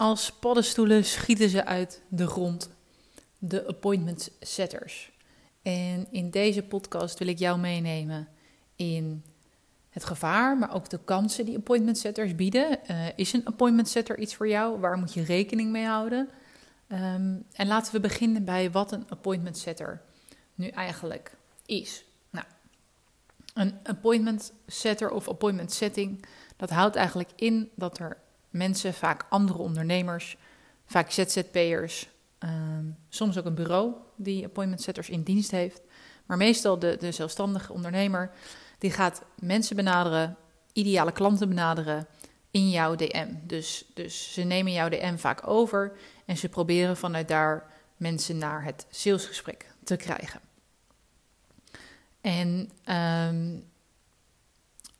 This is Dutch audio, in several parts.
Als paddenstoelen schieten ze uit de grond, de appointment setters. En in deze podcast wil ik jou meenemen in het gevaar, maar ook de kansen die appointment setters bieden. Uh, is een appointment setter iets voor jou? Waar moet je rekening mee houden? Um, en laten we beginnen bij wat een appointment setter nu eigenlijk is. Nou, een appointment setter of appointment setting, dat houdt eigenlijk in dat er mensen, vaak andere ondernemers, vaak ZZP'ers, um, soms ook een bureau die appointment setters in dienst heeft. Maar meestal de, de zelfstandige ondernemer, die gaat mensen benaderen, ideale klanten benaderen in jouw DM. Dus, dus ze nemen jouw DM vaak over en ze proberen vanuit daar mensen naar het salesgesprek te krijgen. En um,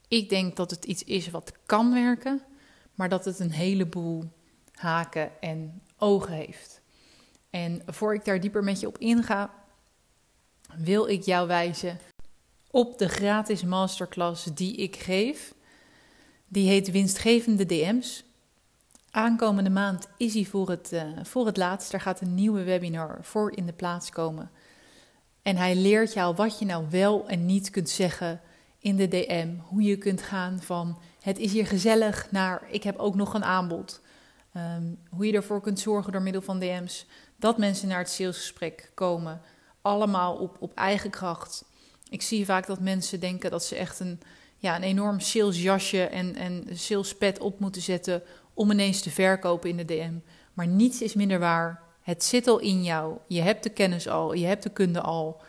ik denk dat het iets is wat kan werken, maar dat het een heleboel haken en ogen heeft. En voor ik daar dieper met je op inga, wil ik jou wijzen op de gratis masterclass die ik geef. Die heet Winstgevende DM's. Aankomende maand is hij voor het, uh, voor het laatst. Er gaat een nieuwe webinar voor in de plaats komen. En hij leert jou wat je nou wel en niet kunt zeggen in de DM. Hoe je kunt gaan van het is hier gezellig naar ik heb ook nog een aanbod. Um, hoe je ervoor kunt zorgen door middel van DM's dat mensen naar het salesgesprek komen. Allemaal op, op eigen kracht. Ik zie vaak dat mensen denken dat ze echt een, ja, een enorm salesjasje en, en salespet op moeten zetten om ineens te verkopen in de DM. Maar niets is minder waar. Het zit al in jou. Je hebt de kennis al, je hebt de kunde al.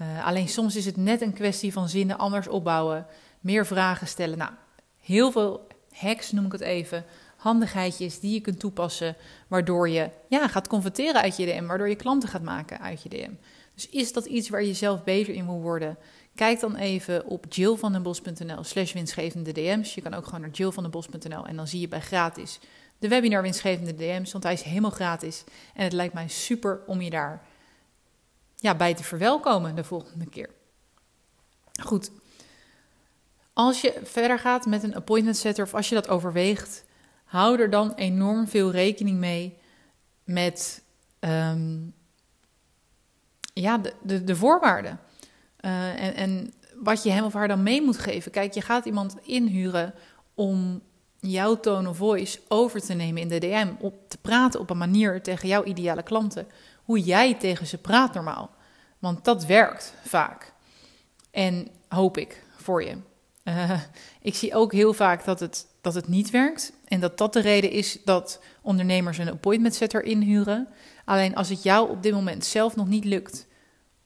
Uh, alleen soms is het net een kwestie van zinnen anders opbouwen, meer vragen stellen. Nou, heel veel hacks noem ik het even, handigheidjes die je kunt toepassen, waardoor je ja, gaat converteren uit je DM, waardoor je klanten gaat maken uit je DM. Dus is dat iets waar je zelf beter in wil worden? Kijk dan even op jillvandenbos.nl slash winstgevende DM's. Je kan ook gewoon naar jillvandenbos.nl en dan zie je bij gratis de webinar winstgevende DM's, want hij is helemaal gratis. En het lijkt mij super om je daar ja, bij te verwelkomen de volgende keer. Goed, als je verder gaat met een appointment setter of als je dat overweegt, hou er dan enorm veel rekening mee met um, ja, de, de, de voorwaarden. Uh, en, en wat je hem of haar dan mee moet geven. Kijk, je gaat iemand inhuren om jouw tone of voice over te nemen in de DM. Op te praten op een manier tegen jouw ideale klanten. Hoe jij tegen ze praat normaal. Want dat werkt vaak. En hoop ik voor je. Uh, ik zie ook heel vaak dat het, dat het niet werkt. En dat dat de reden is dat ondernemers een appointment setter inhuren. Alleen als het jou op dit moment zelf nog niet lukt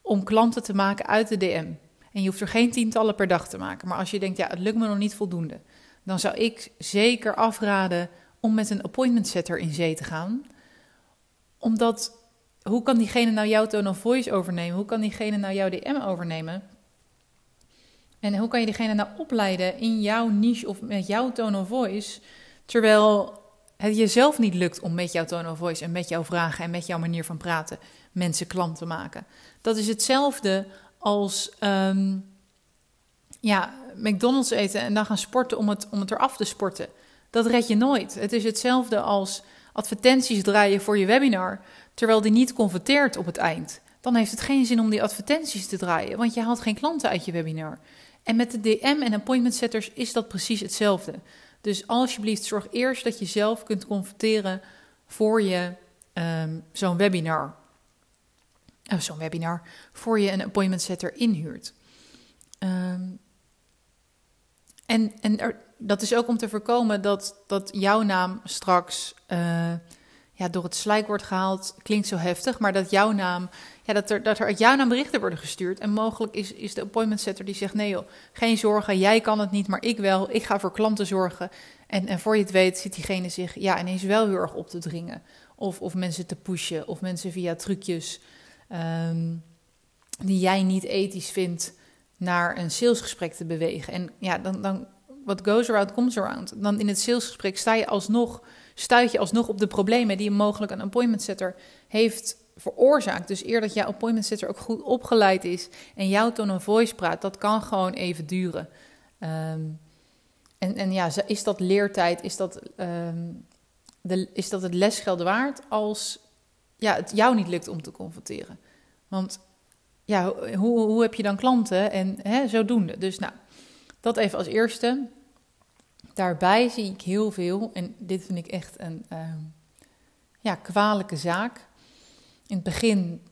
om klanten te maken uit de DM. En je hoeft er geen tientallen per dag te maken. Maar als je denkt, ja, het lukt me nog niet voldoende. Dan zou ik zeker afraden om met een appointment setter in zee te gaan. Omdat, hoe kan diegene nou jouw tone of voice overnemen? Hoe kan diegene nou jouw DM overnemen? En hoe kan je diegene nou opleiden in jouw niche of met jouw tone of voice, terwijl het jezelf niet lukt om met jouw tone of voice en met jouw vragen en met jouw manier van praten mensen klant te maken. Dat is hetzelfde als um, ja, McDonald's eten en dan gaan sporten om het, om het eraf te sporten. Dat red je nooit. Het is hetzelfde als advertenties draaien voor je webinar, terwijl die niet converteert op het eind. Dan heeft het geen zin om die advertenties te draaien, want je haalt geen klanten uit je webinar. En met de DM en appointment setters is dat precies hetzelfde. Dus alsjeblieft, zorg eerst dat je zelf kunt converteren voor je um, zo'n webinar. Oh, zo'n webinar, voor je een appointment setter inhuurt. Um, en en dat is ook om te voorkomen dat, dat jouw naam straks uh, ja, door het slijk wordt gehaald. Klinkt zo heftig, maar dat jouw naam ja, dat, er, dat er uit jouw naam berichten worden gestuurd. En mogelijk is, is de appointment setter die zegt: nee joh, geen zorgen, jij kan het niet, maar ik wel. Ik ga voor klanten zorgen. En, en voor je het weet zit diegene zich ja, ineens wel heel erg op te dringen. Of, of mensen te pushen, of mensen via trucjes ehm, die jij niet ethisch vindt naar een salesgesprek te bewegen. En ja, dan, dan what goes around comes around. Dan in het salesgesprek sta je alsnog, stuit je alsnog op de problemen die mogelijk een appointment setter heeft veroorzaakt. Dus eer dat jouw appointment setter ook goed opgeleid is en jouw tone of voice praat, dat kan gewoon even duren. Ehm, en, en ja, is dat leertijd, is dat, um, de, is dat het lesgeld waard als ja, het jou niet lukt om te confronteren? Want ja, hoe, hoe heb je dan klanten en hè, zodoende. Dus nou, dat even als eerste. Daarbij zie ik heel veel, en dit vind ik echt een uh, ja, kwalijke zaak. In het begin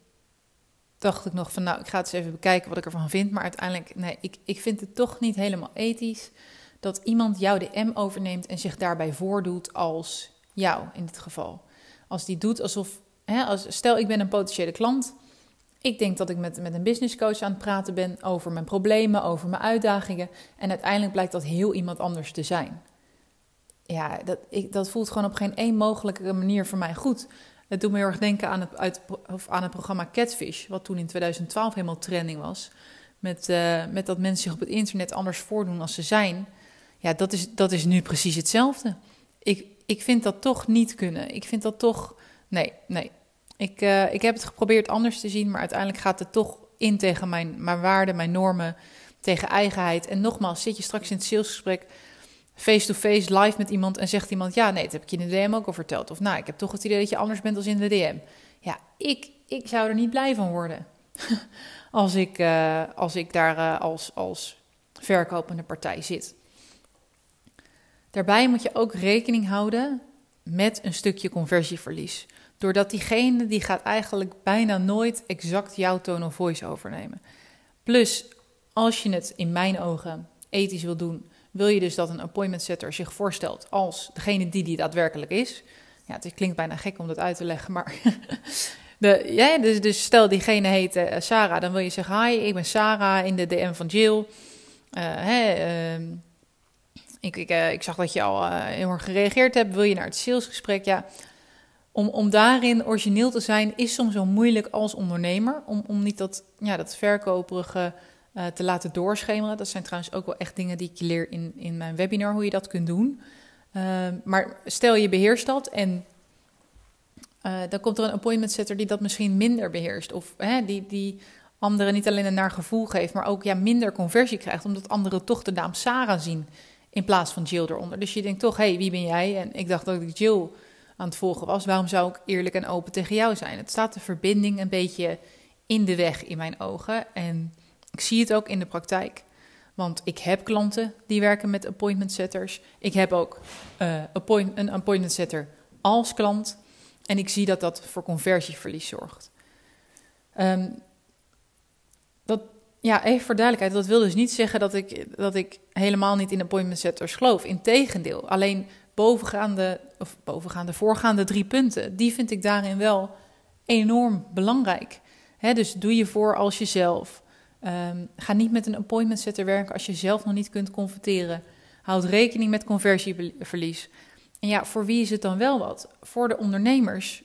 dacht ik nog van, nou, ik ga het eens even bekijken wat ik ervan vind. Maar uiteindelijk, nee, ik, ik vind het toch niet helemaal ethisch dat iemand jouw DM overneemt en zich daarbij voordoet als jou in dit geval. Als die doet alsof, hè, als, stel ik ben een potentiële klant ik denk dat ik met, met een businesscoach aan het praten ben over mijn problemen, over mijn uitdagingen. En uiteindelijk blijkt dat heel iemand anders te zijn. Ja, dat, ik, dat voelt gewoon op geen één mogelijke manier voor mij goed. Het doet me heel erg denken aan het, uit, of aan het programma Catfish, wat toen in 2012 helemaal trending was. Met, uh, met dat mensen zich op het internet anders voordoen als ze zijn. Ja, dat is, dat is nu precies hetzelfde. Ik, ik vind dat toch niet kunnen. Ik vind dat toch. Nee, nee. Ik, uh, ik heb het geprobeerd anders te zien, maar uiteindelijk gaat het toch in tegen mijn, mijn waarden, mijn normen, tegen eigenheid. En nogmaals, zit je straks in het salesgesprek face-to-face live met iemand en zegt iemand: Ja, nee, dat heb ik je in de DM ook al verteld. Of nou, ik heb toch het idee dat je anders bent als in de DM. Ja, ik, ik zou er niet blij van worden als, ik, uh, als ik daar uh, als, als verkopende partij zit. Daarbij moet je ook rekening houden met een stukje conversieverlies. Doordat diegene die gaat eigenlijk bijna nooit exact jouw tone of voice overnemen. Plus, als je het in mijn ogen ethisch wil doen, wil je dus dat een appointment setter zich voorstelt als degene die die daadwerkelijk is. Ja, het klinkt bijna gek om dat uit te leggen, maar de, ja, dus, dus stel diegene heet uh, Sarah, dan wil je zeggen: Hi, ik ben Sarah in de DM van Jill. Hè, uh, ik, ik, uh, ik, zag dat je al heel erg gereageerd hebt. Wil je naar het salesgesprek? Ja, om, om daarin origineel te zijn is soms zo moeilijk als ondernemer. Om, om niet dat, ja, dat verkoperige uh, te laten doorschemeren. Dat zijn trouwens ook wel echt dingen die ik leer in, in mijn webinar, hoe je dat kunt doen. Uh, maar stel je beheerst dat en uh, dan komt er een appointment setter die dat misschien minder beheerst. Of hè, die, die anderen niet alleen een naar gevoel geeft, maar ook ja, minder conversie krijgt. Omdat anderen toch de naam Sarah zien in plaats van Jill eronder. Dus je denkt toch, hé, hey, wie ben jij? En ik dacht dat ik Jill aan het volgen was, waarom zou ik eerlijk en open tegen jou zijn? Het staat de verbinding een beetje in de weg in mijn ogen. En ik zie het ook in de praktijk. Want ik heb klanten die werken met appointment setters. Ik heb ook appoint, een appointment setter als klant. En ik zie dat dat voor conversieverlies zorgt. Um, dat, ja, even voor duidelijkheid, dat wil dus niet zeggen dat ik, dat ik helemaal niet in appointment setters geloof. Integendeel, alleen bovengaande, of bovengaande, voorgaande drie punten, die vind ik daarin wel enorm belangrijk. dus doe je voor als jezelf. Um, ga niet met een appointment setter werken als je zelf nog niet kunt converteren. Houd rekening met conversieverlies. En ja, voor wie is het dan wel wat? Voor de ondernemers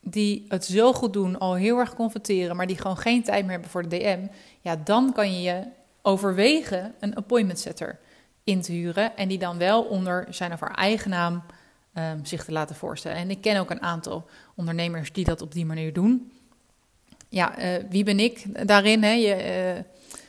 die het zo goed doen, al heel erg converteren, maar die gewoon geen tijd meer hebben voor de DM. Ja, dan kan je je overwegen een appointment setter in te huren. En die dan wel onder zijn of haar eigen naam um, zich te laten voorstellen. En ik ken ook een aantal ondernemers die dat op die manier doen. Ja, uh, wie ben ik daarin? Hè? Je, uh,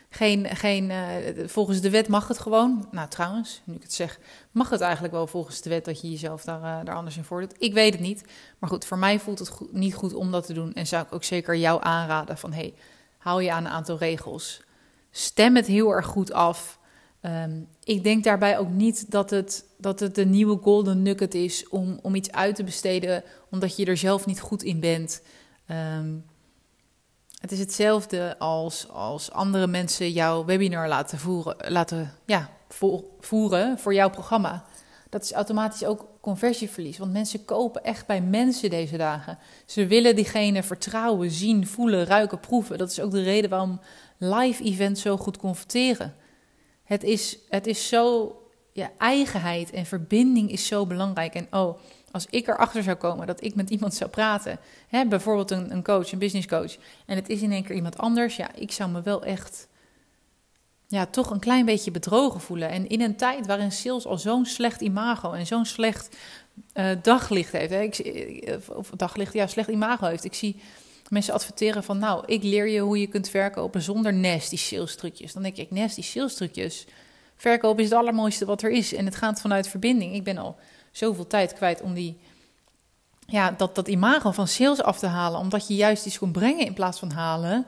geen, geen, uh, volgens de wet mag het gewoon. Nou, trouwens, nu ik het zeg, mag het eigenlijk wel volgens de wet dat je jezelf daar, daar anders in voordoet. Ik weet het niet. Maar goed, voor mij voelt het niet goed om dat te doen. En zou ik ook zeker jou aanraden van, hey, hou je aan een aantal regels. Stem het heel erg goed af. Um, ik denk daarbij ook niet dat het, dat het de nieuwe golden nugget is om, om iets uit te besteden omdat je er zelf niet goed in bent. Um, het is hetzelfde als, als andere mensen jouw webinar laten voeren, laten, ja, voeren voor jouw programma. Dat is automatisch ook conversieverlies. Want mensen kopen echt bij mensen deze dagen. Ze willen diegene vertrouwen, zien, voelen, ruiken, proeven. Dat is ook de reden waarom live events zo goed converteren. Het is, het is zo, ja, eigenheid en verbinding is zo belangrijk. En oh, als ik erachter zou komen dat ik met iemand zou praten, hè, bijvoorbeeld een, een coach, een business coach, en het is in één keer iemand anders, ja, ik zou me wel echt ja, toch een klein beetje bedrogen voelen. En in een tijd waarin sales al zo'n slecht imago en zo'n slecht uh, daglicht heeft, hè, eh, of daglicht, ja, slecht imago heeft. Ik zie mensen adverteren van, nou, ik leer je hoe je kunt verkopen zonder nasty sales trucjes. Dan denk ik, nasty sales trucjes. Verkopen is het allermooiste wat er is en het gaat vanuit verbinding. Ik ben al zoveel tijd kwijt om die, ja, dat, dat imago van sales af te halen, omdat je juist iets kon brengen in plaats van halen.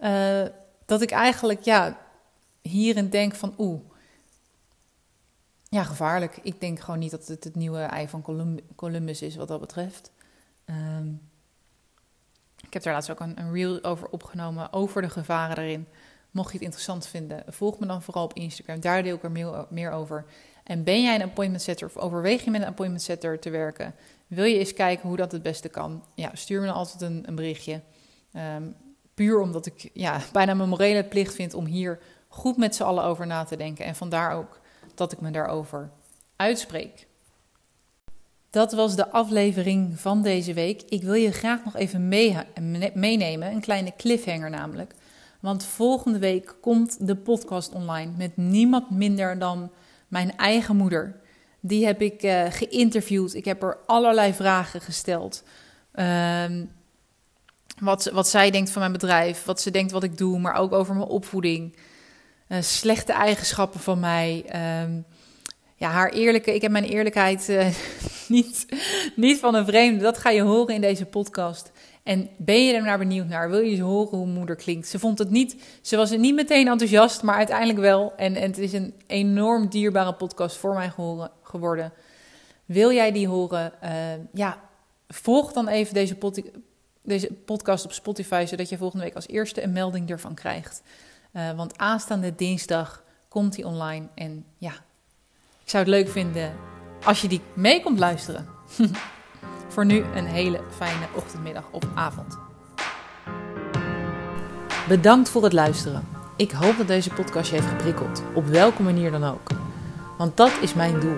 Uh, dat ik eigenlijk, ja, hierin denk van oeh, ja, gevaarlijk. Ik denk gewoon niet dat het het nieuwe ei van Columbus is wat dat betreft. Um, ik heb daar laatst ook een, een reel over opgenomen, over de gevaren erin. Mocht je het interessant vinden, volg me dan vooral op Instagram. Daar deel ik er meer over. En ben jij een appointment setter of overweeg je met een appointment setter te werken? Wil je eens kijken hoe dat het beste kan? Ja, stuur me dan altijd een, een berichtje. Um, puur omdat ik ja, bijna mijn morele plicht vind om hier goed met z'n allen over na te denken. En vandaar ook dat ik me daarover uitspreek. Dat was de aflevering van deze week. Ik wil je graag nog even meenemen, een kleine cliffhanger namelijk. Want volgende week komt de podcast online met niemand minder dan mijn eigen moeder. Die heb ik uh, geïnterviewd. Ik heb er allerlei vragen gesteld. Uh, wat, wat zij denkt van mijn bedrijf, wat ze denkt wat ik doe, maar ook over mijn opvoeding. Uh, slechte eigenschappen van mij. Um, ja, haar eerlijke, ik heb mijn eerlijkheid uh, niet, niet van een vreemde. Dat ga je horen in deze podcast. En ben je er naar benieuwd naar? Wil je horen hoe moeder klinkt? Ze vond het niet, ze was niet meteen enthousiast, maar uiteindelijk wel. En, en het is een enorm dierbare podcast voor mij geworden. Wil jij die horen? Uh, ja, volg dan even deze, deze podcast op Spotify, zodat je volgende week als eerste een melding ervan krijgt. Uh, want aanstaande dinsdag komt hij online. En ja, ik zou het leuk vinden als je die mee komt luisteren. Voor nu een hele fijne ochtendmiddag of avond. Bedankt voor het luisteren. Ik hoop dat deze podcast je heeft geprikkeld, op welke manier dan ook. Want dat is mijn doel: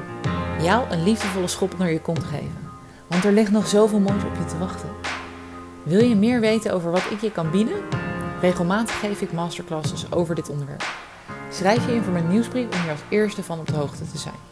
jou een liefdevolle schop onder je kont geven. Want er ligt nog zoveel moois op je te wachten. Wil je meer weten over wat ik je kan bieden? Regelmatig geef ik masterclasses over dit onderwerp. Schrijf je in voor mijn nieuwsbrief om hier als eerste van op de hoogte te zijn.